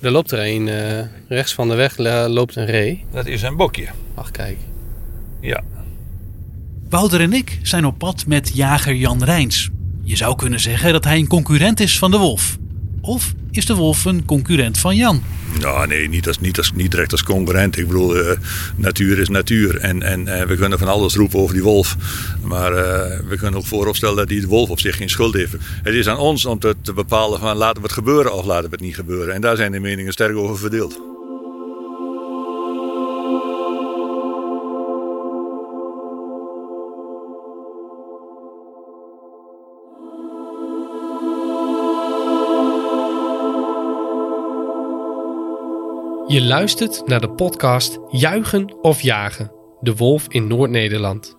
Er loopt er een, eh, rechts van de weg loopt een ree. Dat is een bokje. Ach, kijk. Ja. Wouter en ik zijn op pad met jager Jan Rijns. Je zou kunnen zeggen dat hij een concurrent is van de wolf. Of is de wolf een concurrent van Jan? Nou, nee, niet, als, niet, als, niet direct als concurrent. Ik bedoel, eh, natuur is natuur. En, en eh, we kunnen van alles roepen over die wolf. Maar eh, we kunnen ook vooropstellen dat die wolf op zich geen schuld heeft. Het is aan ons om te, te bepalen van laten we het gebeuren of laten we het niet gebeuren. En daar zijn de meningen sterk over verdeeld. Je luistert naar de podcast Juichen of Jagen. De Wolf in Noord-Nederland.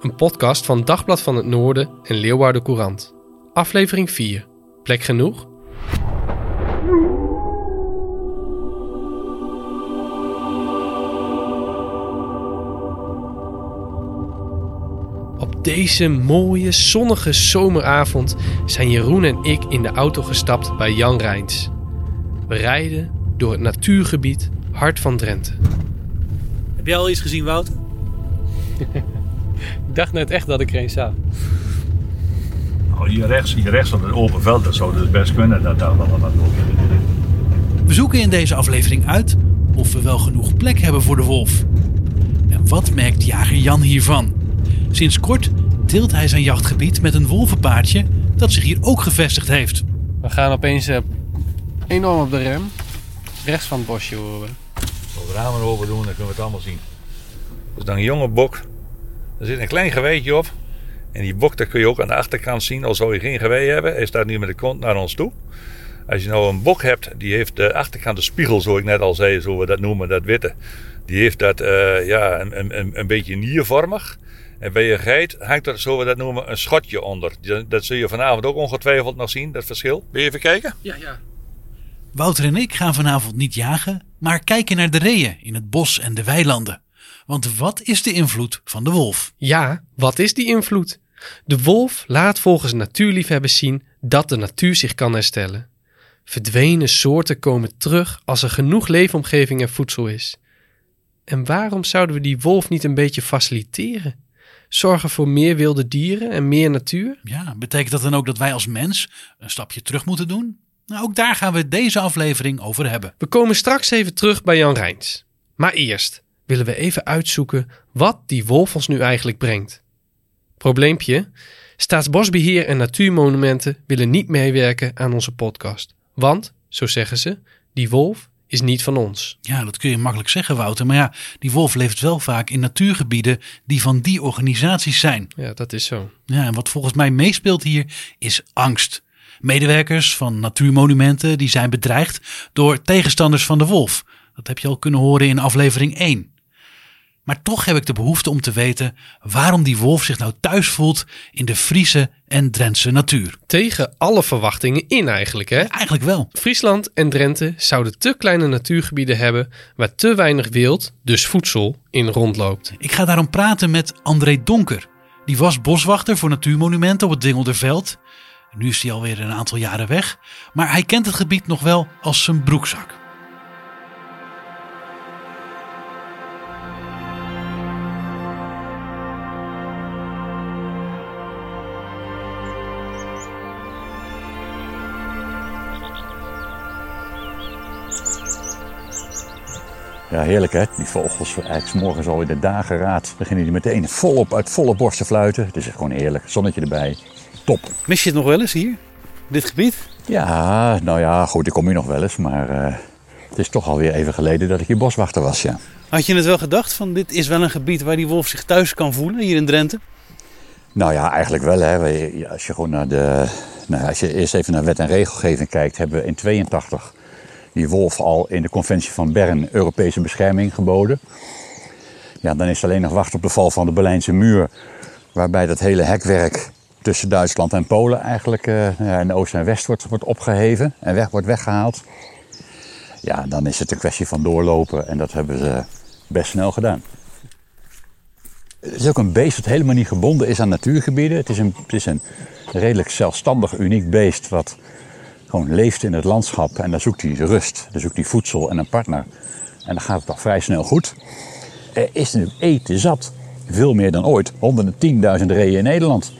Een podcast van Dagblad van het Noorden en Leeuwarden Courant. Aflevering 4. Plek genoeg? Op deze mooie zonnige zomeravond zijn Jeroen en ik in de auto gestapt bij Jan Rijns. We rijden door het natuurgebied Hart van Drenthe. Heb jij al iets gezien, Wouter? Ik dacht net echt dat ik er een zag. Nou, hier rechts, hier rechts op het open veld, dat zou dus best kunnen dat daar wel wat loopt. We zoeken in deze aflevering uit of we wel genoeg plek hebben voor de wolf. En wat merkt jager Jan hiervan? Sinds kort deelt hij zijn jachtgebied met een wolvenpaardje dat zich hier ook gevestigd heeft. We gaan opeens eh, enorm op de rem. Rechts van het bosje horen. Als we de ramen open doen, dan kunnen we het allemaal zien. Dat is dan een jonge bok. Er zit een klein geweetje op. En die bok, dat kun je ook aan de achterkant zien. Al zou je geen gewei hebben, hij staat nu met de kont naar ons toe. Als je nou een bok hebt, die heeft de achterkant de spiegel, zoals ik net al zei, zo we dat noemen, dat witte. Die heeft dat eh, ja, een, een- een, een beetje niervormig. En bij je geit hangt er, zo we dat noemen, een schotje onder. Dat, dat zul je vanavond ook ongetwijfeld nog zien, dat verschil. Wil je even kijken? Ja, ja. Wouter en ik gaan vanavond niet jagen, maar kijken naar de reeën in het bos en de weilanden. Want wat is de invloed van de wolf? Ja, wat is die invloed? De wolf laat volgens natuurliefhebbers zien dat de natuur zich kan herstellen. Verdwenen soorten komen terug als er genoeg leefomgeving en voedsel is. En waarom zouden we die wolf niet een beetje faciliteren? Zorgen voor meer wilde dieren en meer natuur? Ja, betekent dat dan ook dat wij als mens een stapje terug moeten doen? Nou, ook daar gaan we deze aflevering over hebben. We komen straks even terug bij Jan Rijns. Maar eerst willen we even uitzoeken wat die wolf ons nu eigenlijk brengt. Probleempje? Staatsbosbeheer en natuurmonumenten willen niet meewerken aan onze podcast. Want, zo zeggen ze, die wolf is niet van ons. Ja, dat kun je makkelijk zeggen, Wouter. Maar ja, die wolf leeft wel vaak in natuurgebieden die van die organisaties zijn. Ja, dat is zo. Ja, en wat volgens mij meespeelt hier is angst. Medewerkers van natuurmonumenten die zijn bedreigd door tegenstanders van de wolf. Dat heb je al kunnen horen in aflevering 1. Maar toch heb ik de behoefte om te weten waarom die wolf zich nou thuis voelt in de Friese en Drentse natuur. Tegen alle verwachtingen in eigenlijk, hè? Eigenlijk wel. Friesland en Drenthe zouden te kleine natuurgebieden hebben waar te weinig wild, dus voedsel, in rondloopt. Ik ga daarom praten met André Donker. Die was boswachter voor natuurmonumenten op het Dingelderveld. Nu is hij alweer een aantal jaren weg, maar hij kent het gebied nog wel als zijn broekzak. Ja, heerlijk hè. Die vogels, eigenlijk morgens al in de dageraad, beginnen die meteen volop uit volle borst te fluiten. Het is gewoon heerlijk. Zonnetje erbij. Top. Mis je het nog wel eens hier? Dit gebied? Ja, nou ja, goed, ik kom hier nog wel eens, maar eh, het is toch alweer even geleden dat ik hier boswachter was, ja. Had je het wel gedacht van dit is wel een gebied waar die wolf zich thuis kan voelen hier in Drenthe? Nou ja, eigenlijk wel hè. Als je gewoon naar de, nou, als je eerst even naar wet en regelgeving kijkt, hebben we in 82 die wolf al in de conventie van Bern Europese bescherming geboden. Ja, dan is het alleen nog wachten op de val van de Berlijnse muur. Waarbij dat hele hekwerk tussen Duitsland en Polen eigenlijk uh, in oost en west wordt, wordt opgeheven en weg, wordt weggehaald. Ja, dan is het een kwestie van doorlopen en dat hebben ze best snel gedaan. Het is ook een beest dat helemaal niet gebonden is aan natuurgebieden. Het is een, het is een redelijk zelfstandig, uniek beest wat gewoon leeft in het landschap. En daar zoekt hij rust, daar zoekt hij voedsel en een partner. En dan gaat het toch vrij snel goed. Er is nu eten zat. Veel meer dan ooit. 110.000 reeën in Nederland.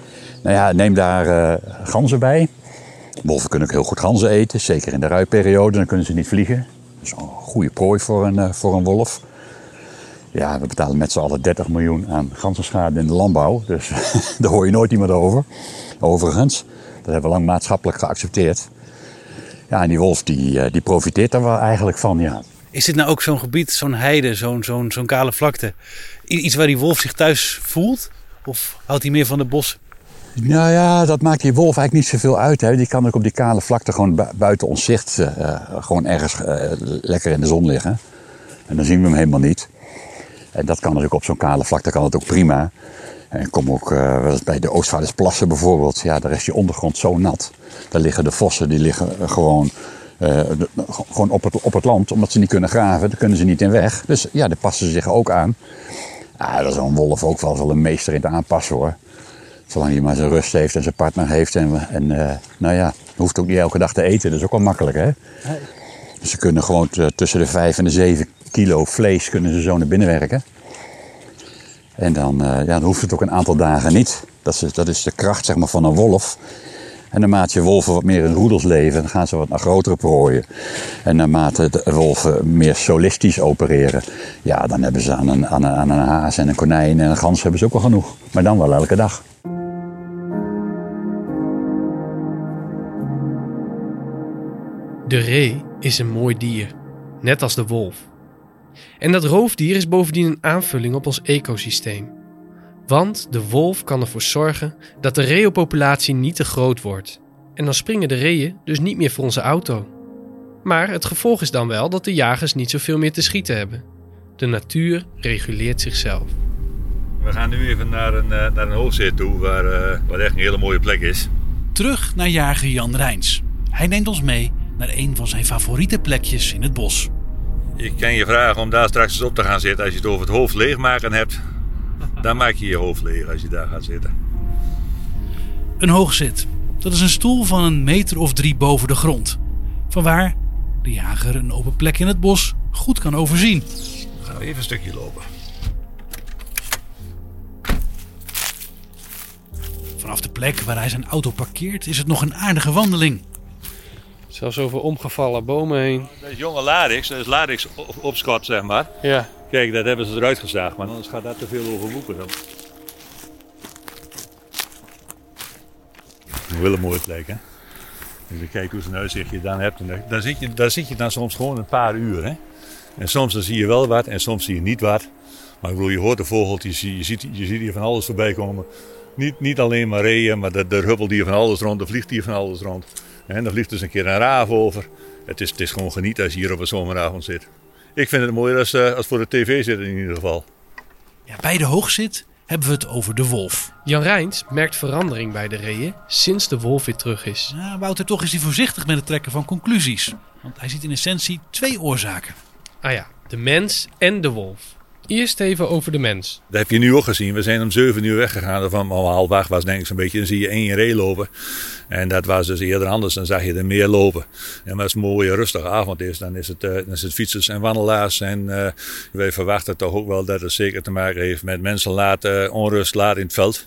Nou ja, neem daar uh, ganzen bij. Wolven kunnen ook heel goed ganzen eten. Zeker in de ruiperiode, dan kunnen ze niet vliegen. Dat is een goede prooi voor een, uh, voor een wolf. Ja, we betalen met z'n allen 30 miljoen aan ganzenschade in de landbouw. Dus daar hoor je nooit iemand over. Overigens, dat hebben we lang maatschappelijk geaccepteerd. Ja, en die wolf die, uh, die profiteert daar wel eigenlijk van, ja. Is dit nou ook zo'n gebied, zo'n heide, zo'n kale vlakte? Iets waar die wolf zich thuis voelt? Of houdt hij meer van de bos? Nou ja, dat maakt die wolf eigenlijk niet zoveel uit. Hè. Die kan ook op die kale vlakte gewoon bu buiten ons zicht uh, gewoon ergens uh, lekker in de zon liggen. En dan zien we hem helemaal niet. En dat kan natuurlijk op zo'n kale vlakte kan het ook prima. En kom ook bij de Oostvaardersplassen bijvoorbeeld. Ja, daar is die ondergrond zo nat. Daar liggen de vossen, die liggen gewoon, gewoon op, het, op het land. Omdat ze niet kunnen graven, daar kunnen ze niet in weg. Dus ja, daar passen ze zich ook aan. Ah, dat is een wolf ook wel, wel een meester in het aanpassen hoor. Zolang hij maar zijn rust heeft en zijn partner heeft. En, en uh, nou ja, hoeft ook niet elke dag te eten. Dat is ook wel makkelijk hè. Dus ze kunnen gewoon tussen de 5 en de 7 kilo vlees kunnen ze zo naar binnen werken. En dan, uh, ja, dan hoeft het ook een aantal dagen niet. Dat is, dat is de kracht zeg maar, van een wolf. En naarmate je wolven wat meer in roedels leven, dan gaan ze wat naar grotere prooien. En naarmate de wolven meer solistisch opereren, ja, dan hebben ze aan een, aan, een, aan een haas en een konijn en een gans hebben ze ook wel genoeg. Maar dan wel elke dag. De ree is een mooi dier, net als de wolf. En dat roofdier is bovendien een aanvulling op ons ecosysteem. Want de wolf kan ervoor zorgen dat de reeënpopulatie niet te groot wordt. En dan springen de reeën dus niet meer voor onze auto. Maar het gevolg is dan wel dat de jagers niet zoveel meer te schieten hebben. De natuur reguleert zichzelf. We gaan nu even naar een, naar een hoofdzit toe, waar, uh, waar echt een hele mooie plek is. Terug naar jager Jan Rijns. Hij neemt ons mee naar een van zijn favoriete plekjes in het bos. Ik kan je vragen om daar straks eens op te gaan zitten. Als je het over het hoofd leegmaken hebt, dan maak je je hoofd leeg als je daar gaat zitten. Een hoogzit. Dat is een stoel van een meter of drie boven de grond. Vanwaar de jager een open plek in het bos goed kan overzien. Gaan we even een stukje lopen. Vanaf de plek waar hij zijn auto parkeert is het nog een aardige wandeling. Zelfs over omgevallen bomen heen. Dat is jonge ladix, dat is ladix opschot zeg maar. Ja. Kijk, dat hebben ze eruit gezaagd, maar anders gaat dat te veel over boeken. Dan. Een hele mooie plek, hè? Als je kijkt hoe ze een uitzichtje dan hebt, en daar, zit je, daar zit je dan soms gewoon een paar uur, hè? En soms dan zie je wel wat en soms zie je niet wat. Maar ik bedoel, je hoort de vogeltjes, je ziet, je ziet hier van alles voorbij komen. Niet, niet alleen maar reeën, maar er huppelt hier van alles rond, er vliegt hier van alles rond. En dan vliegt dus een keer een raaf over. Het is, het is gewoon genieten als je hier op een zomeravond zit. Ik vind het mooier als, uh, als voor de tv zitten in ieder geval. Ja, bij de hoogzit hebben we het over de wolf. Jan Rijns merkt verandering bij de reeën sinds de wolf weer terug is. Ja, Wouter, toch is hij voorzichtig met het trekken van conclusies. Want hij ziet in essentie twee oorzaken. Ah ja, de mens en de wolf. Eerst even over de mens. Dat heb je nu ook gezien. We zijn om 7 uur weggegaan. Van half acht was denk ik zo'n beetje. Dan zie je één ree lopen. En dat was dus eerder anders. Dan zag je er meer lopen. En als het een mooie rustige avond is, dan is het, uh, dan is het fietsers en wandelaars. En uh, wij verwachten toch ook wel dat het zeker te maken heeft met mensen laten onrust laat in het veld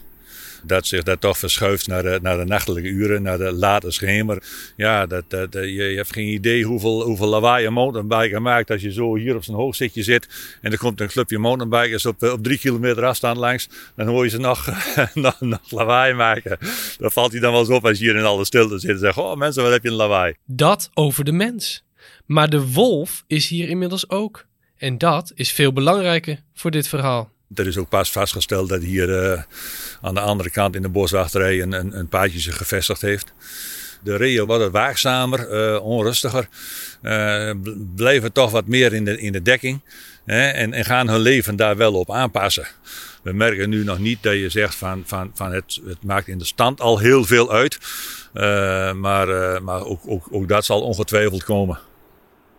dat zich dat toch verschuift naar de, naar de nachtelijke uren, naar de late schemer. Ja, dat, dat, je, je hebt geen idee hoeveel, hoeveel lawaai een mountainbiker maakt als je zo hier op zijn hoogzitje zit en er komt een clubje mountainbikers op, op drie kilometer afstand langs. Dan hoor je ze nog, nog, nog lawaai maken. Dan valt hij dan wel eens op als je hier in alle stilte zit en zegt, oh mensen, wat heb je een lawaai. Dat over de mens. Maar de wolf is hier inmiddels ook. En dat is veel belangrijker voor dit verhaal. Er is ook pas vastgesteld dat hier uh, aan de andere kant in de boswachterij een, een, een paadje zich gevestigd heeft. De reeën worden waakzamer, eh, onrustiger. eh, b- blijven toch wat meer in de, in de dekking. Hè, en, en gaan hun leven daar wel op aanpassen. We merken nu nog niet dat je zegt van, van, van het, het maakt in de stand al heel veel uit. Eh, maar eh, maar ook, ook, ook dat zal ongetwijfeld komen.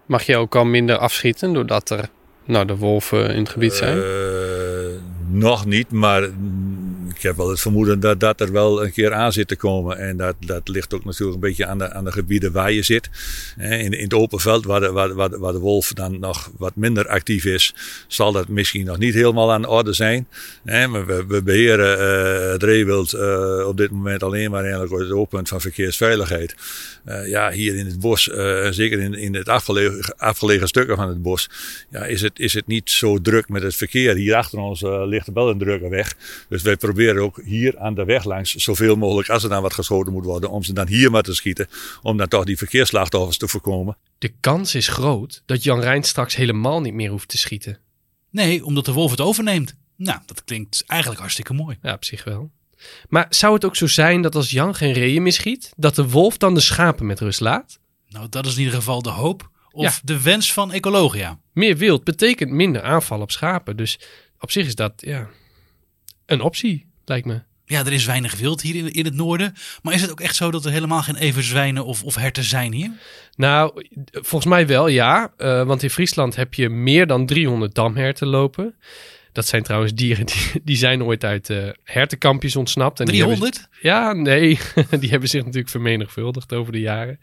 Mag je ook al minder afschieten doordat er nou, de wolven in het gebied zijn? Eh, nog niet, maar ik heb wel het vermoeden dat dat er wel een keer aan zit te komen. En dat, dat ligt ook natuurlijk een beetje aan de, aan de gebieden waar je zit. In, in het open veld, waar de, waar, waar, waar de wolf dan nog wat minder actief is, zal dat misschien nog niet helemaal aan de orde zijn. Maar we, we beheren eh, het reewild eh, op dit moment alleen maar eigenlijk het oogpunt van verkeersveiligheid. Eh, ja, hier in het bos, zeker in, in het afgelegen, afgelegen stukken van het bos, ja, is, het, is het niet zo druk met het verkeer. Hier achter ons ligt wel een drukke weg. Dus wij proberen ook hier aan de weg langs zoveel mogelijk, als er dan wat geschoten moet worden, om ze dan hier maar te schieten. Om dan toch die verkeersslachtoffers te voorkomen. De kans is groot dat Jan Rijn straks helemaal niet meer hoeft te schieten. Nee, omdat de wolf het overneemt. Nou, dat klinkt eigenlijk hartstikke mooi. Ja, op zich wel. Maar zou het ook zo zijn dat als Jan geen reeën meer schiet, dat de wolf dan de schapen met rust laat? Nou, dat is in ieder geval de hoop of Ja. de wens van Ecologia. Meer wild betekent minder aanval op schapen. Dus op zich is dat ja, een optie, lijkt me. Ja, er is weinig wild hier in, in het noorden. Maar is het ook echt zo dat er helemaal geen everzwijnen of, of herten zijn hier? Nou, volgens mij wel ja. Eh, want in Friesland heb je meer dan 300 damherten lopen. Dat zijn trouwens dieren die, die zijn ooit uit eh hertenkampjes ontsnapt. En die hebben- 300? Ja, nee. die hebben zich natuurlijk vermenigvuldigd over de jaren.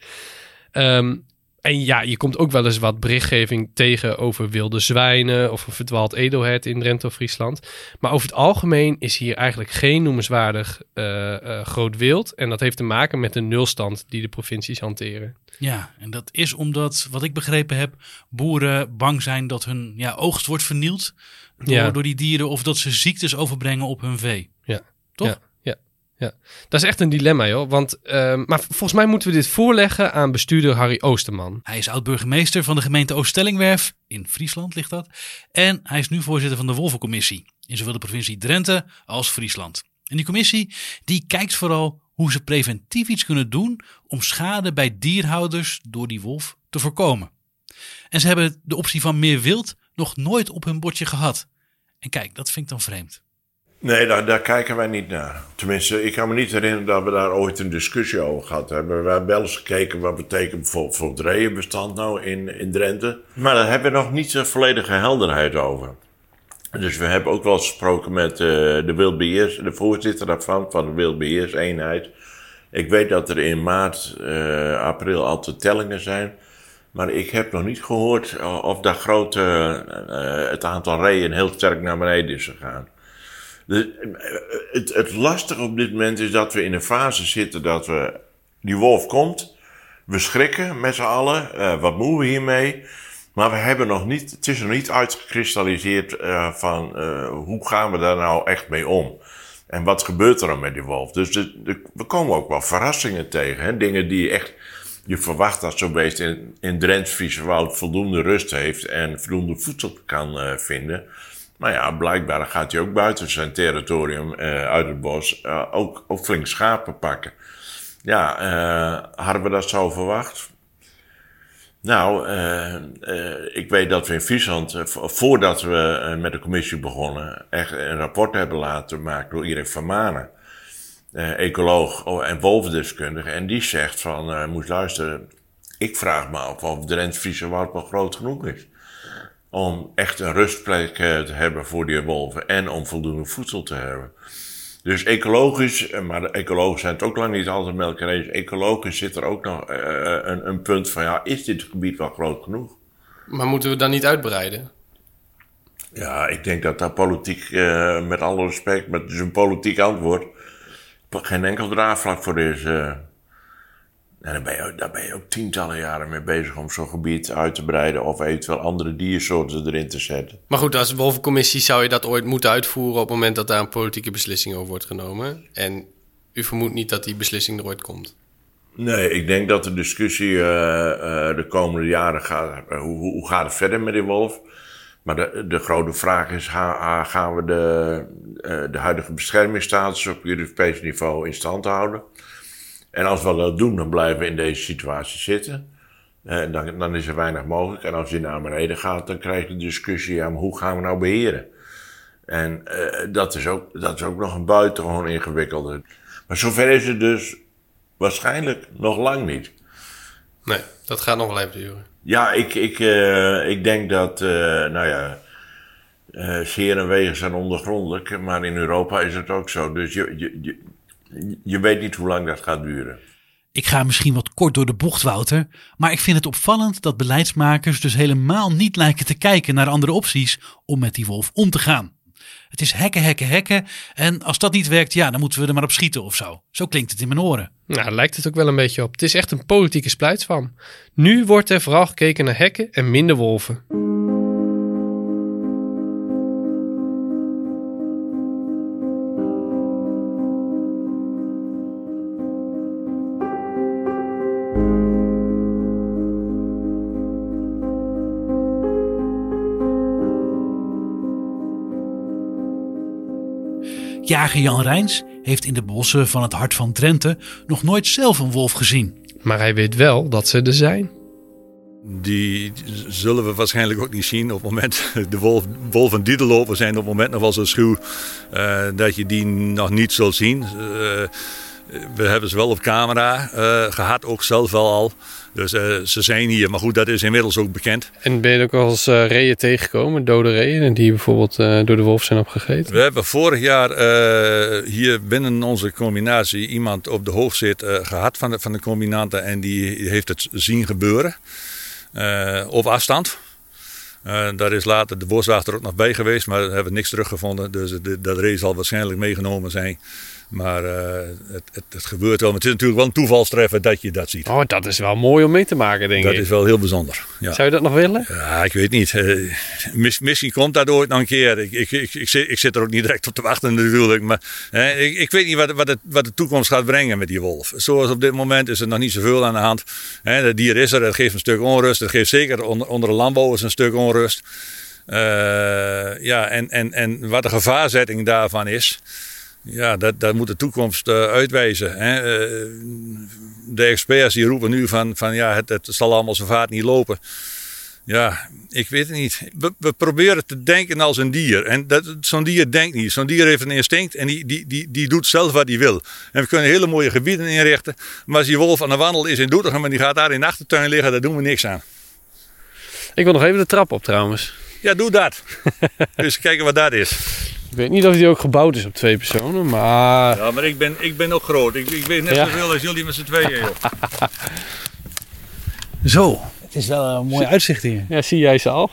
Ehm, en ja, je komt ook wel eens wat berichtgeving tegen over wilde zwijnen of een verdwaald edelhert in Drenthe of Friesland. Maar over het algemeen is hier eigenlijk geen noemenswaardig eh, groot wild. En dat heeft te maken met de nulstand die de provincies hanteren. Ja, en dat is omdat, wat ik begrepen heb, boeren bang zijn dat hun ja, oogst wordt vernield door, Ja. door die dieren of dat ze ziektes overbrengen op hun vee. Ja. Toch? Ja, ja. Dat is echt een dilemma, joh. Want, ehm, maar volgens mij moeten we dit voorleggen aan bestuurder Harry Oosterman. Hij is oud-burgemeester van de gemeente Oostellingwerf, in Friesland ligt dat. En hij is nu voorzitter van de Wolvencommissie, in zowel de provincie Drenthe als Friesland. En die commissie die kijkt vooral hoe ze preventief iets kunnen doen om schade bij dierhouders door die wolf te voorkomen. En ze hebben de optie van meer wild nog nooit op hun bordje gehad. En kijk, dat vind ik dan vreemd. Nee, daar, daar kijken wij niet naar. Tenminste, ik kan me niet herinneren dat we daar ooit een discussie over gehad hebben. We hebben wel eens gekeken wat betekent voor het reeënbestand nou in, in Drenthe. Maar daar hebben we nog niet de volledige helderheid over. Dus we hebben ook wel eens gesproken met eh, de wildbeheers, de voorzitter daarvan, van de wildbeheerseenheid. Ik weet dat er in maart, eh, april altijd tellingen zijn. Maar ik heb nog niet gehoord eh, of dat grote, eh, het aantal reeën heel sterk naar beneden is gegaan. Het, het lastige op dit moment is dat we in een fase zitten dat we. Die wolf komt. We schrikken met z'n allen. eh, wat moeten we hiermee? Maar we hebben nog niet. Het is nog niet uitgekristalliseerd eh, van eh, hoe gaan we daar nou echt mee om? En wat gebeurt er dan met die wolf? Dus we komen ook wel verrassingen tegen. Hè? Dingen die je echt. Je verwacht dat zo'n beest in, in Drents voldoende rust heeft en voldoende voedsel kan vinden. Maar ja, blijkbaar gaat hij ook buiten zijn territorium eh, uit het bos eh, ook, flink schapen pakken. Ja, eh, hadden we dat zo verwacht? Nou, ik weet dat we in Friesland, vo- voordat we met de commissie begonnen, echt een rapport hebben laten maken door Erik van Manen, ecoloog oh, en wolvendeskundige. En die zegt van, eh moest luisteren, ik vraag me af of de woud wel groot genoeg is om echt een rustplek eh, te hebben voor die wolven en om voldoende voedsel te hebben. Dus ecologisch, eh, maar de ecologen zijn het ook lang niet altijd met elkaar eens. Ecologisch zit er ook nog eh, een, een punt van, ja, is dit gebied wel groot genoeg? Maar moeten we dan niet uitbreiden? Ja, ik denk dat daar politiek, met alle respect, met het is een politiek antwoord, geen enkel draagvlak voor is. En daar ben, je, daar ben je ook tientallen jaren mee bezig om zo'n gebied uit te breiden of eventueel andere diersoorten erin te zetten. Maar goed, als wolvencommissie zou je dat ooit moeten uitvoeren op het moment dat daar een politieke beslissing over wordt genomen. En u vermoedt niet dat die beslissing er ooit komt. Nee, ik denk dat de discussie eh, eh, de komende jaren gaat. eh, hoe, hoe gaat het verder met die wolf? Maar de, de grote vraag is: ga- gaan we de, de huidige beschermingsstatus op Europees niveau in stand houden? En als we dat doen, dan blijven we in deze situatie zitten. En dan, dan is er weinig mogelijk. En als je naar beneden gaat, dan krijg je de discussie: ja, maar hoe gaan we nou beheren? En eh, dat, is ook, dat is ook nog een buitengewoon ingewikkelde. Maar zover is het dus waarschijnlijk nog lang niet. Nee, dat gaat nog wel even duren. Ja, ik, ik, eh, ik denk dat, eh, nou ja, eh zeer en wegen zijn ondergrondelijk, maar in Europa is het ook zo. Dus je, je, je, je weet niet hoe lang dat gaat duren. Ik ga misschien wat kort door de bocht, Wouter, maar ik vind het opvallend dat beleidsmakers dus helemaal niet lijken te kijken naar andere opties om met die wolf om te gaan. Het is hekken, hekken, hekken en als dat niet werkt, ja, dan moeten we er maar op schieten of zo. Zo klinkt het in mijn oren. Nou, daar lijkt het ook wel een beetje op. Het is echt een politieke splijtswam. Nu wordt er vooral gekeken naar hekken en minder wolven. Jager Jan Rijns heeft in de bossen van het hart van Drenthe nog nooit zelf een wolf gezien. Maar hij weet wel dat ze er zijn. Die zullen we waarschijnlijk ook niet zien op het moment. De wolf, wolven die er lopen zijn op het moment nog wel zo schuw eh, dat je die nog niet zult zien. Eh, we hebben ze wel op camera eh, gehad, ook zelf wel al. Dus eh, ze zijn hier. Maar goed, dat is inmiddels ook bekend. En ben je ook al eens eh, reeën tegengekomen, dode reeën, die bijvoorbeeld door de wolf zijn opgegeten? We hebben vorig jaar hier binnen onze combinatie iemand op de hoofdzit eh, gehad van de, van de combinanten. En die heeft het zien gebeuren. op afstand. Eh, daar is later de boswachter ook nog bij geweest, maar daar hebben we niks teruggevonden. Dus de- dat ree zal waarschijnlijk meegenomen zijn. Maar eh, het, het, het gebeurt wel. Maar het is natuurlijk wel een toevalstreffer dat je dat ziet. Oh, dat is wel mooi om mee te maken, denk dat ik. is wel heel bijzonder. Ja. Zou je dat nog willen? Ja, ik weet niet. Eh, mis- misschien komt dat ooit nog een keer. Ik, ik, ik, ik, zit, ik zit er ook niet direct op te wachten natuurlijk. Maar ik, ik weet niet wat, wat, het, wat de toekomst gaat brengen met die wolf. Zoals op dit moment is er nog niet zoveel aan de hand. Dat dier is er, dat geeft een stuk onrust. Dat geeft zeker onder, onder de landbouwers een stuk onrust. Eh, ja, en, en, en wat de gevaarzetting daarvan is... Ja, dat, dat moet de toekomst eh, uitwijzen. Hè. Eh, de experts die roepen nu van, van ja, het, het zal allemaal zo vaart niet lopen. Ja, ik weet het niet. We, we proberen te denken als een dier. En zo'n dier denkt niet. Zo'n dier heeft een instinct en die, die, die, die doet zelf wat hij wil. En we kunnen hele mooie gebieden inrichten. Maar als die wolf aan de wandel is in Doetinchem en die gaat daar in de achtertuin liggen, daar doen we niks aan. Ik wil nog even de trap op trouwens. Ja, doe dat. dus kijken wat dat is. Ik weet niet of die ook gebouwd is op twee personen, maar... Ja, maar ik ben, ik ben ook groot. Ik, ik weet net Ja. zoveel als jullie met z'n tweeën. Joh. Zo, het is wel een mooi uitzicht hier. Ja, zie jij ze al?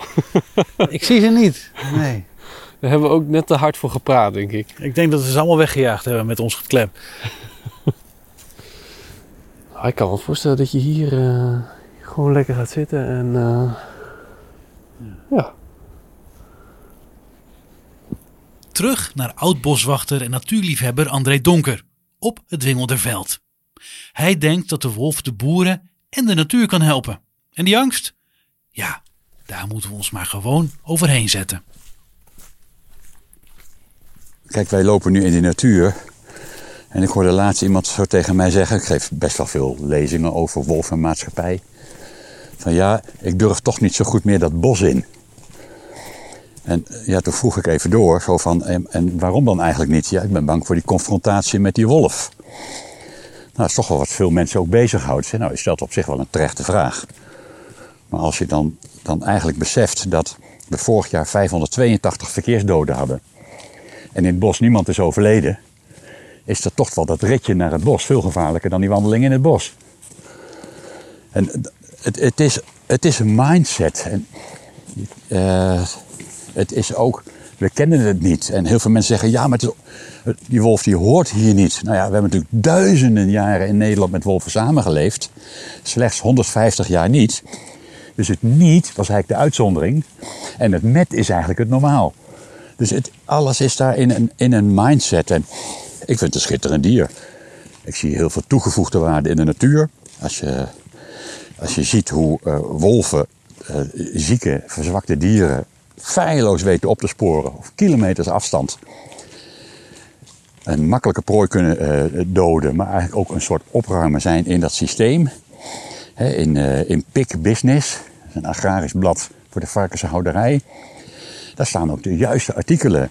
Ik zie ze niet. Nee. Daar hebben we ook net te hard voor gepraat, denk ik. Ik denk dat we ze allemaal weggejaagd hebben met ons geklem. Ah, ik kan me voorstellen dat je hier eh, gewoon lekker gaat zitten en... eh, ja. Terug naar oud-boswachter en natuurliefhebber André Donker op het Wingelderveld. Hij denkt dat de wolf de boeren en de natuur kan helpen. En die angst? Ja, daar moeten we ons maar gewoon overheen zetten. Kijk, wij lopen nu in de natuur. En ik hoorde laatst iemand zo tegen mij zeggen... ik geef best wel veel lezingen over wolf en maatschappij. Van ja, ik durf toch niet zo goed meer dat bos in. En eh, ja, toen vroeg ik even door, zo van, en, en waarom dan eigenlijk niet? Ja, ik ben bang voor die confrontatie met die wolf. Nou, dat is toch wel wat veel mensen ook bezighoudt. Nou, je stelt op zich wel een terechte vraag. Maar als je dan, dan eigenlijk beseft dat we vorig jaar 582 verkeersdoden hadden en in het bos niemand is overleden, is dat toch wel dat ritje naar het bos veel gevaarlijker dan die wandeling in het bos. En het, het, is, het is een mindset. En, eh, het is ook, we kennen het niet. En heel veel mensen zeggen, ja, maar het die wolf die hoort hier niet. Nou ja, we hebben natuurlijk duizenden jaren in Nederland met wolven samengeleefd. Slechts 150 jaar niet. Dus het niet was eigenlijk de uitzondering. En het met is eigenlijk het normaal. Dus het, alles is daar in een, in een mindset. En ik vind het een schitterend dier. Ik zie heel veel toegevoegde waarde in de natuur. Als je, als je ziet hoe eh, wolven eh, zieke, verzwakte dieren feilloos weten op te sporen. Op kilometers afstand. een makkelijke prooi kunnen eh, doden, maar eigenlijk ook een soort opruimer zijn in dat systeem. In, eh, in PIC Business, een agrarisch blad voor de varkenshouderij. Daar staan ook de juiste artikelen.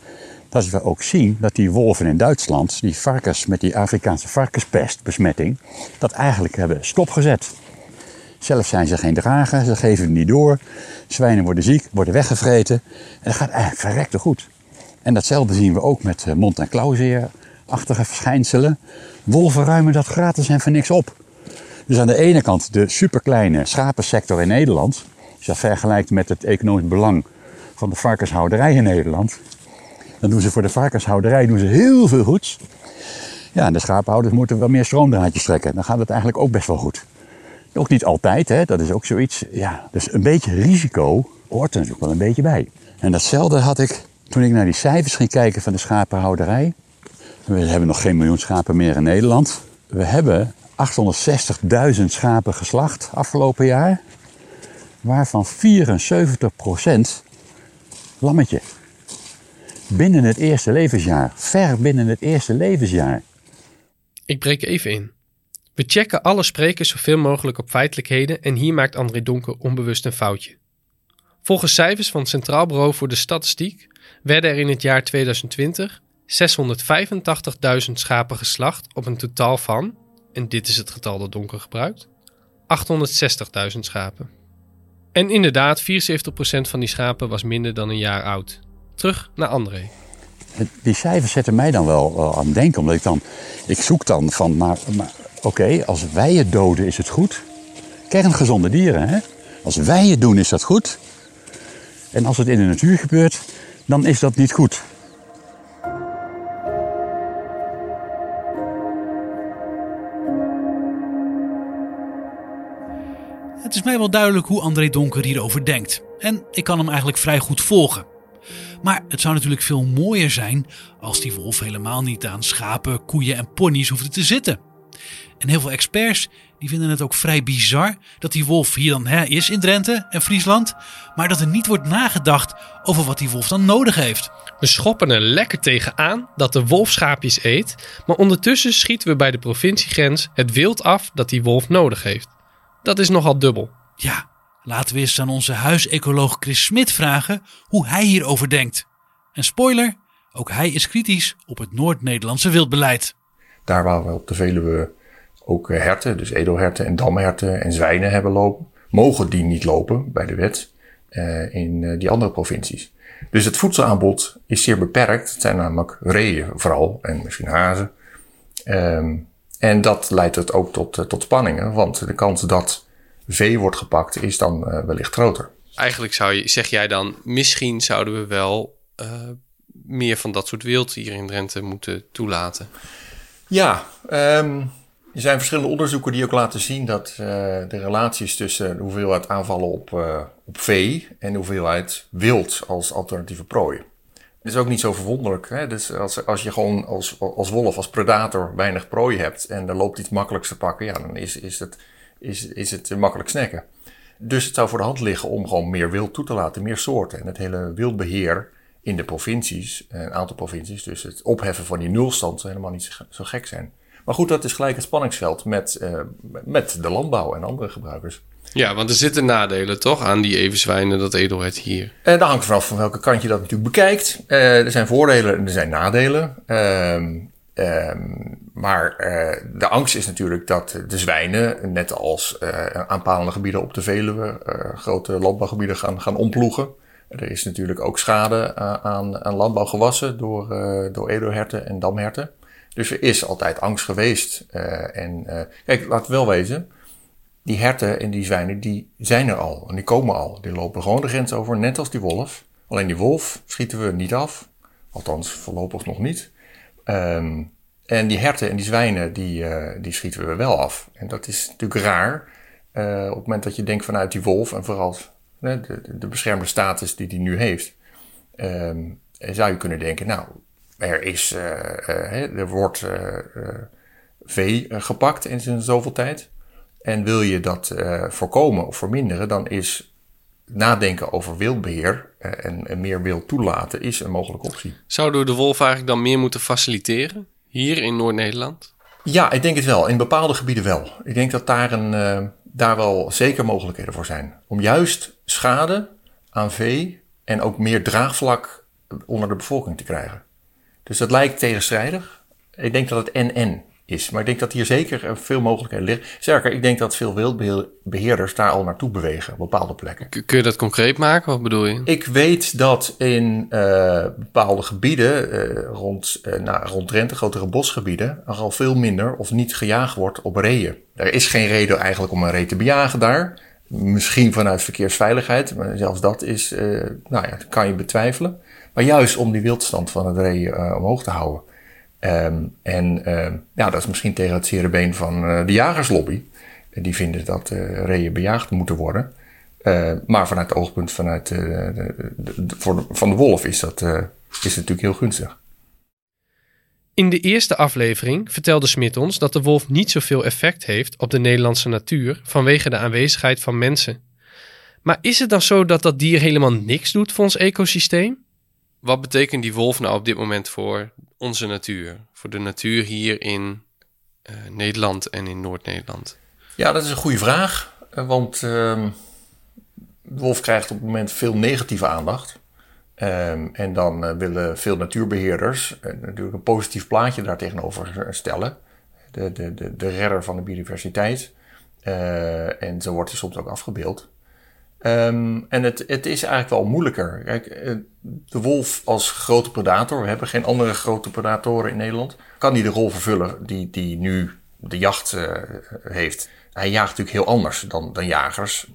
Dat we ook zien dat die wolven in Duitsland, die varkens met die Afrikaanse varkenspestbesmetting, dat eigenlijk hebben stopgezet. Zelf zijn ze geen drager, ze geven het niet door. Zwijnen worden ziek, worden weggevreten. En dat gaat eigenlijk verrekte goed. En datzelfde zien we ook met eh, mond- en klauwzeerachtige verschijnselen. Wolven ruimen dat gratis en voor niks op. Dus aan de ene kant de superkleine schapensector in Nederland. Als je dat vergelijkt met het economisch belang van de varkenshouderij in Nederland. Dan doen ze voor de varkenshouderij doen ze heel veel goeds. Ja, en de schaaphouders moeten wel meer stroomdraadjes trekken. Dan gaat het eigenlijk ook best wel goed. Ook niet altijd, hè? dat is ook zoiets. Ja, dus een beetje risico hoort er natuurlijk wel een beetje bij. En datzelfde had ik toen ik naar die cijfers ging kijken van de schapenhouderij. We hebben nog geen miljoen schapen meer in Nederland. We hebben 860.000 schapen geslacht afgelopen jaar. Waarvan 74% lammetje. Binnen het eerste levensjaar. Ver binnen het eerste levensjaar. Ik breek even in. We checken alle sprekers zoveel mogelijk op feitelijkheden en hier maakt André Donker onbewust een foutje. Volgens cijfers van het Centraal Bureau voor de Statistiek werden er in het jaar 2020 685.000 schapen geslacht op een totaal van, en dit is het getal dat Donker gebruikt, 860.000 schapen. En inderdaad, 74% van die schapen was minder dan een jaar oud. Terug naar André. Die cijfers zetten mij dan wel, wel aan het denken. Omdat ik dan, ik zoek dan van, maar, maar oké, als wij het doden is het goed. Kerngezonde dieren, hè? Als wij het doen is dat goed. En als het in de natuur gebeurt, dan is dat niet goed. Het is mij wel duidelijk hoe André Donker hierover denkt. En ik kan hem eigenlijk vrij goed volgen. Maar het zou natuurlijk veel mooier zijn als die wolf helemaal niet aan schapen, koeien en ponies hoefde te zitten. En heel veel experts die vinden het ook vrij bizar dat die wolf hier dan hè, is in Drenthe en Friesland, maar dat er niet wordt nagedacht over wat die wolf dan nodig heeft. We schoppen er lekker tegenaan dat de wolf schaapjes eet, maar ondertussen schieten we bij de provinciegrens het wild af dat die wolf nodig heeft. Dat is nogal dubbel. Ja, laten we eens aan onze huisecoloog Chris Smit vragen hoe hij hierover denkt. En spoiler, ook hij is kritisch op het Noord-Nederlandse wildbeleid. Daar waar we op de Veluwe ook eh, herten, dus edelherten en damherten en zwijnen hebben lopen, mogen die niet lopen bij de wet uh, in uh, die andere provincies. Dus het voedselaanbod is zeer beperkt. Het zijn namelijk reeën vooral en misschien hazen. Um, en dat leidt het ook tot, tot spanningen, want de kans dat vee wordt gepakt is dan wellicht groter. Eigenlijk zou je, zeg jij dan, misschien zouden we wel meer van dat soort wild hier in Drenthe moeten toelaten. Ja, um, er zijn verschillende onderzoeken die ook laten zien dat uh, de relaties tussen de hoeveelheid aanvallen op, uh, op vee en de hoeveelheid wild als alternatieve prooi. Dat is ook niet zo verwonderlijk. Hè? Dus als, als je gewoon als, als wolf, als predator weinig prooi hebt en er loopt iets makkelijks te pakken, ja, dan is, is, het, is, is het makkelijk snacken. Dus het zou voor de hand liggen om gewoon meer wild toe te laten, meer soorten. En het hele wildbeheer in de provincies, een aantal provincies, dus het opheffen van die nulstand zou helemaal niet zo gek zijn. Maar goed, dat is gelijk het spanningsveld met, uh, met de landbouw en andere gebruikers. Ja, want er zitten nadelen toch aan die evenzwijnen, dat edelhert hier? En uh, dat hangt vanaf van welke kant je dat natuurlijk bekijkt. Uh, er zijn voordelen en er zijn nadelen. Um, um, maar de angst is natuurlijk dat de zwijnen, net als aanpalende gebieden op de Veluwe, grote landbouwgebieden gaan, gaan omploegen. Er is natuurlijk ook schade aan, aan landbouwgewassen door, door edelherten en damherten. Dus er is altijd angst geweest. Uh, en kijk, laat wel wezen. Die herten en die zwijnen, die zijn er al. En die komen al. Die lopen gewoon de grens over, net als die wolf. Alleen die wolf schieten we niet af. Althans, voorlopig nog niet. Um, en die herten en die zwijnen, die, die schieten we wel af. En dat is natuurlijk raar. op het moment dat je denkt vanuit die wolf, en vooral de, de, de beschermde status die die nu heeft, um, zou je kunnen denken, nou, er, is, uh, er wordt uh, vee gepakt in zijn zoveel tijd. En wil je dat voorkomen of verminderen, dan is nadenken over wildbeheer en, en meer wild toelaten is een mogelijke optie. Zouden we de wolf eigenlijk dan meer moeten faciliteren Hier in Noord-Nederland? Ja, ik denk het wel. In bepaalde gebieden wel. Ik denk dat daar, een, daar wel zeker mogelijkheden voor zijn. Om juist schade aan vee en ook meer draagvlak onder de bevolking te krijgen. Dus dat lijkt tegenstrijdig. Ik denk dat het en-en is. Maar ik denk dat hier zeker eh, veel mogelijkheden liggen. Sterker, ik denk dat veel wildbeheerders daar al naartoe bewegen op bepaalde plekken. Kun je dat concreet maken? Wat bedoel je? Ik weet dat in uh, bepaalde gebieden uh, rond, uh, nou, rond Drenthe, grotere bosgebieden, er al veel minder of niet gejaagd wordt op reeën. Er is geen reden eigenlijk om een ree te bejagen daar. Misschien vanuit verkeersveiligheid, maar zelfs dat is, nou ja, kan je betwijfelen. Maar juist om die wildstand van het ree omhoog te houden. Um, en uh, ja, dat is misschien tegen het zere been van uh, de jagerslobby. Die vinden dat uh, reeën bejaagd moeten worden. maar vanuit het oogpunt vanuit, de, de, de, voor van de wolf is dat is natuurlijk heel gunstig. In de eerste aflevering vertelde Smit ons dat de wolf niet zoveel effect heeft op de Nederlandse natuur vanwege de aanwezigheid van mensen. Maar is het dan zo dat dat dier helemaal niks doet voor ons ecosysteem? Wat betekent die wolf nou op dit moment voor onze natuur? Voor de natuur hier in uh, Nederland en in Noord-Nederland? Ja, dat is een goede vraag. Want uh, de wolf krijgt op het moment veel negatieve aandacht. Um, en dan uh, willen veel natuurbeheerders natuurlijk een positief plaatje daar tegenover stellen. De, de, de, de redder van de biodiversiteit. en zo wordt hij soms ook afgebeeld. Um, en het, het is eigenlijk wel moeilijker. Kijk, eh, de wolf als grote predator, we hebben geen andere grote predatoren in Nederland, kan die de rol vervullen die, die nu de jacht uh, heeft. Hij jaagt natuurlijk heel anders dan, dan jagers.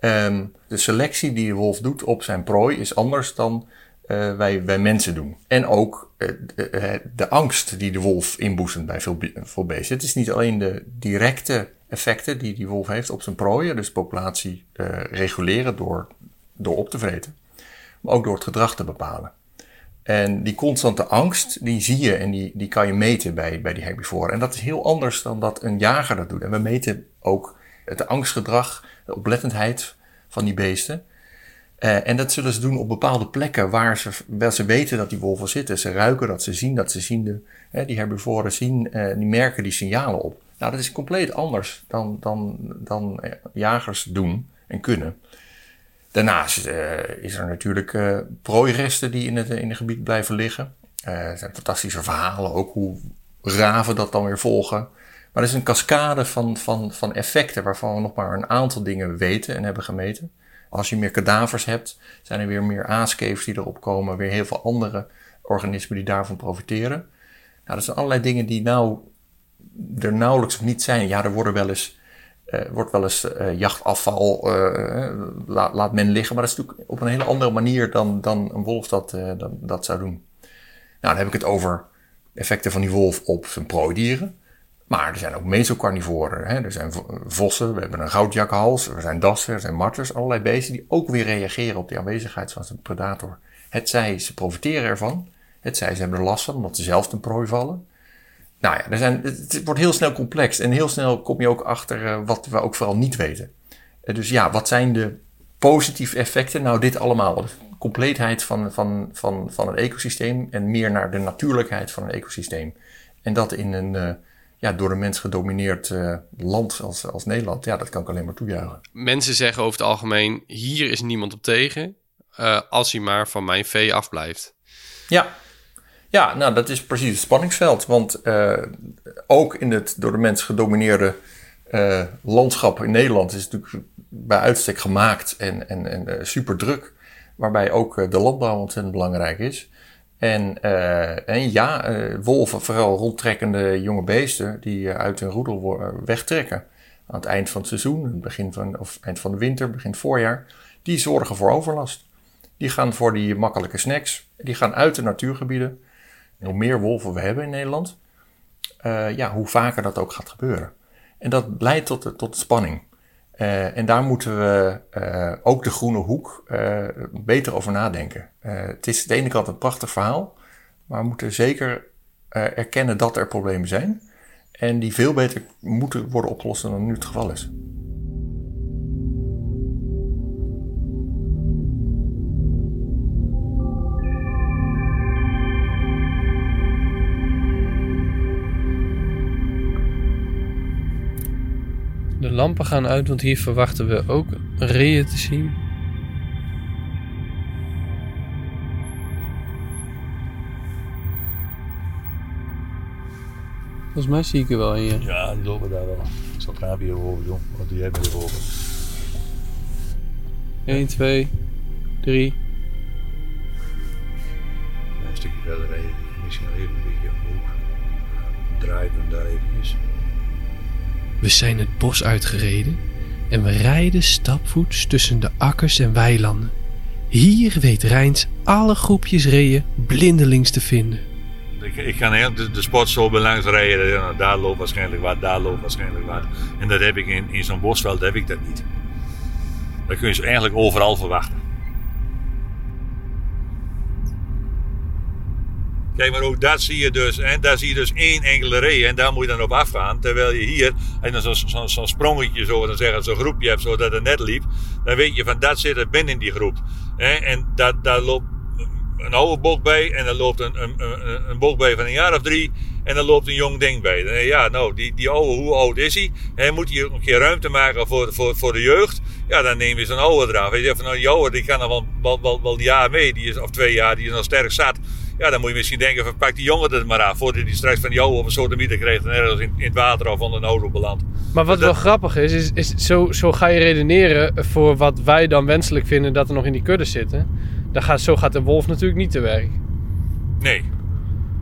Um, de selectie die de wolf doet op zijn prooi is anders dan uh, wij, wij mensen doen. En ook uh, de, de, angst die de wolf inboezemt bij veel, veel beesten. Het is niet alleen de directe effecten die die wolf heeft op zijn prooien. Dus populatie reguleren door, door op te vreten. Maar ook door het gedrag te bepalen. En die constante angst, die zie je en die, die kan je meten bij, bij die herbivoren. En dat is heel anders dan dat een jager dat doet. En we meten ook het angstgedrag, de oplettendheid van die beesten. Uh, en dat zullen ze doen op bepaalde plekken waar ze, waar ze weten dat die wolven zitten. Ze ruiken dat, ze zien dat, ze zien de, uh, die herbivoren zien, uh, die merken die signalen op. Nou, dat is compleet anders dan, dan, dan jagers doen en kunnen. Daarnaast uh, is er natuurlijk prooiresten die in het, in het gebied blijven liggen. Er zijn fantastische verhalen, ook hoe raven dat dan weer volgen. Maar er is een cascade van, van, van effecten waarvan we nog maar een aantal dingen weten en hebben gemeten. Als je meer kadavers hebt, zijn er weer meer aaskevers die erop komen. Weer heel veel andere organismen die daarvan profiteren. Nou, dat zijn allerlei dingen die nou er nauwelijks niet zijn. Ja, er worden wel eens, uh, wordt wel eens uh, jachtafval, uh, laat, laat, men liggen. Maar dat is natuurlijk op een hele andere manier dan, dan een wolf dat, dat, dat, zou doen. Nou, dan heb ik het over effecten van die wolf op zijn prooidieren. Maar er zijn ook mesocarnivoren. Hè? Er zijn vossen, we hebben een goudjakhals, er zijn dassen, er zijn marters. Allerlei beesten die ook weer reageren op die aanwezigheid van zijn predator. Het zij ze profiteren ervan. Het zij ze hebben er last van omdat ze zelf ten prooi vallen nou ja, er zijn, het wordt heel snel complex. En heel snel kom je ook achter uh, wat we ook vooral niet weten. Uh, dus ja, wat zijn de positieve effecten? Nou, dit allemaal. De compleetheid van, van, van, van een ecosysteem. En meer naar de natuurlijkheid van een ecosysteem. En dat in een uh, ja, door de mens gedomineerd land als, als Nederland. Ja, dat kan ik alleen maar toejuichen. Mensen zeggen over het algemeen: hier is niemand op tegen. als hij maar van mijn vee afblijft. Ja, ja, nou dat is precies het spanningsveld. Want uh, ook in het door de mens gedomineerde landschap in Nederland is het natuurlijk bij uitstek gemaakt en, en, en super druk. Waarbij ook de landbouw ontzettend belangrijk is. En, en ja, wolven, vooral rondtrekkende jonge beesten, die uit hun roedel wegtrekken. Aan het eind van het seizoen, begin van, of eind van de winter, begin voorjaar, die zorgen voor overlast. Die gaan voor die makkelijke snacks. Die gaan uit de natuurgebieden hoe meer wolven we hebben in Nederland, ja, hoe vaker dat ook gaat gebeuren. En dat leidt tot, tot spanning. Uh, en daar moeten we uh, ook de groene hoek beter over nadenken. het is aan de ene kant een prachtig verhaal, maar we moeten zeker erkennen dat er problemen zijn. En die veel beter moeten worden opgelost dan nu het geval is. Lampen gaan uit, want hier verwachten we ook reeën te zien. Volgens mij zie ik er wel hier. Ja, die lopen daar wel. Ik zal het raampje erover doen. Wat doe jij met erover? 1, 2, 3. Een stukje verder rijden. Misschien even een beetje omhoog. Draaien we hem daar eventjes. We zijn het bos uitgereden en we rijden stapvoets tussen de akkers en weilanden. Hier weet Rijns alle groepjes reeën blindelings te vinden. Ik, ik kan heel de, de langs rijden. Nou, daar loopt waarschijnlijk wat, daar loopt waarschijnlijk wat. En dat heb ik in, in zo'n bosveld heb ik dat niet. Dat kun je eigenlijk overal verwachten. Kijk, maar ook dat zie je dus. En daar zie je dus één enkele ree. En daar moet je dan op afgaan. Terwijl je hier, en dan zo'n zo, sprongetje, zo, dan zeggen zo'n groepje hebt, zodat het net liep. Dan weet je van dat zit er binnen die groep. En dat, daar loopt een oude bok bij. En dan loopt een, een, een, een bok bij van een jaar of drie. En dan loopt een jong ding bij. Ja, nou, die, die oude, hoe oud is hij? Hij moet hier een keer ruimte maken voor, voor, voor de jeugd. Ja, dan neem je zo'n oude eraf. Je zegt van, nou, die oude, die kan nog wel, wel, wel, wel een jaar mee. Die is, of twee jaar, die is nog sterk zat. Ja, dan moet je misschien denken van, pak die jongen er maar af. Voordat hij straks van die oude op een soort mieter krijgt. En ergens in, in het water of onder een auto belandt. Maar wat Dat- wel grappig is, is, is zo, zo ga je redeneren voor wat wij dan wenselijk vinden dat er nog in die kudde zitten. Dan gaat, zo gaat de wolf natuurlijk niet te werk. Nee.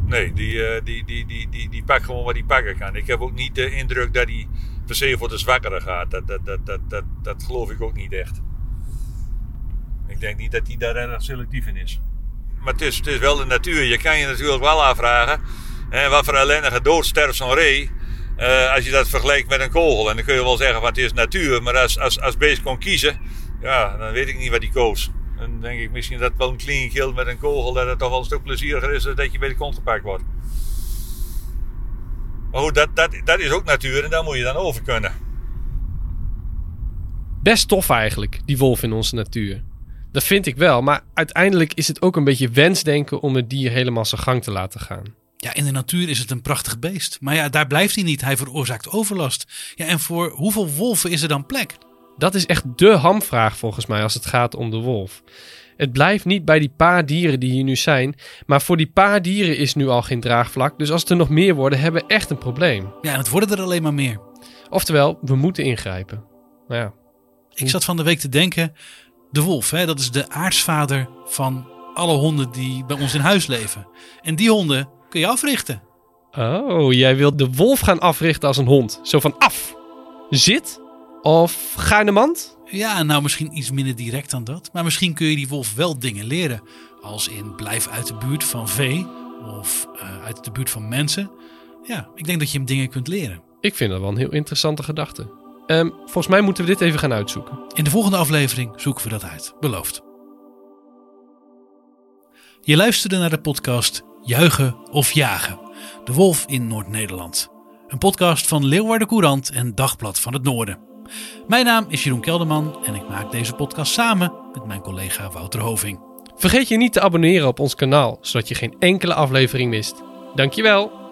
Nee, die, eh, die, die, die, die, die pakt gewoon wat hij pakken kan. Ik heb ook niet de indruk dat hij per se voor de zwakkere gaat. Dat, dat, dat, dat, dat, dat geloof ik ook niet echt. Ik denk niet dat hij daar erg selectief in is. Maar het is, het is wel de natuur. Je kan je natuurlijk wel afvragen. Hè, wat voor ellendige dood sterft zo'n ree. eh, als je dat vergelijkt met een kogel. En dan kun je wel zeggen van het is natuur. Maar als, als, als beest kon kiezen. Ja, dan weet ik niet wat hij koos. Dan denk ik misschien dat wel een clean kill met een kogel. Dat het toch wel een stuk plezieriger is dan dat je bij de kont gepakt wordt. Maar goed, dat, dat, dat is ook natuur. En daar moet je dan over kunnen. Best tof eigenlijk, die wolf in onze natuur. Dat vind ik wel, maar uiteindelijk is het ook een beetje wensdenken om het dier helemaal zijn gang te laten gaan. Ja, in de natuur is het een prachtig beest. Maar ja, daar blijft hij niet. Hij veroorzaakt overlast. Ja, en voor hoeveel wolven is er dan plek? Dat is echt de hamvraag volgens mij als het gaat om de wolf. Het blijft niet bij die paar dieren die hier nu zijn, maar voor die paar dieren is nu al geen draagvlak. Dus als er nog meer worden, hebben we echt een probleem. Ja, en het worden er alleen maar meer. Oftewel, we moeten ingrijpen. Nou ja, Ik zat van de week te denken, de wolf, hè, dat is de aartsvader van alle honden die bij ons in huis leven. En die honden kun je africhten. Oh, jij wilt de wolf gaan africhten als een hond. Zo van af, zit of ga in de mand? Ja, nou misschien iets minder direct dan dat. Maar misschien kun je die wolf wel dingen leren. Als in blijf uit de buurt van vee of eh, uit de buurt van mensen. Ja, ik denk dat je hem dingen kunt leren. Ik vind dat wel een heel interessante gedachte. Ehm, volgens mij moeten we dit even gaan uitzoeken. In de volgende aflevering zoeken we dat uit. Beloofd. Je luisterde naar de podcast Juichen of Jagen. De Wolf in Noord-Nederland. Een podcast van Leeuwarden Courant en Dagblad van het Noorden. Mijn naam is Jeroen Kelderman en ik maak deze podcast samen met mijn collega Wouter Hoving. Vergeet je niet te abonneren op ons kanaal, zodat je geen enkele aflevering mist. Dankjewel!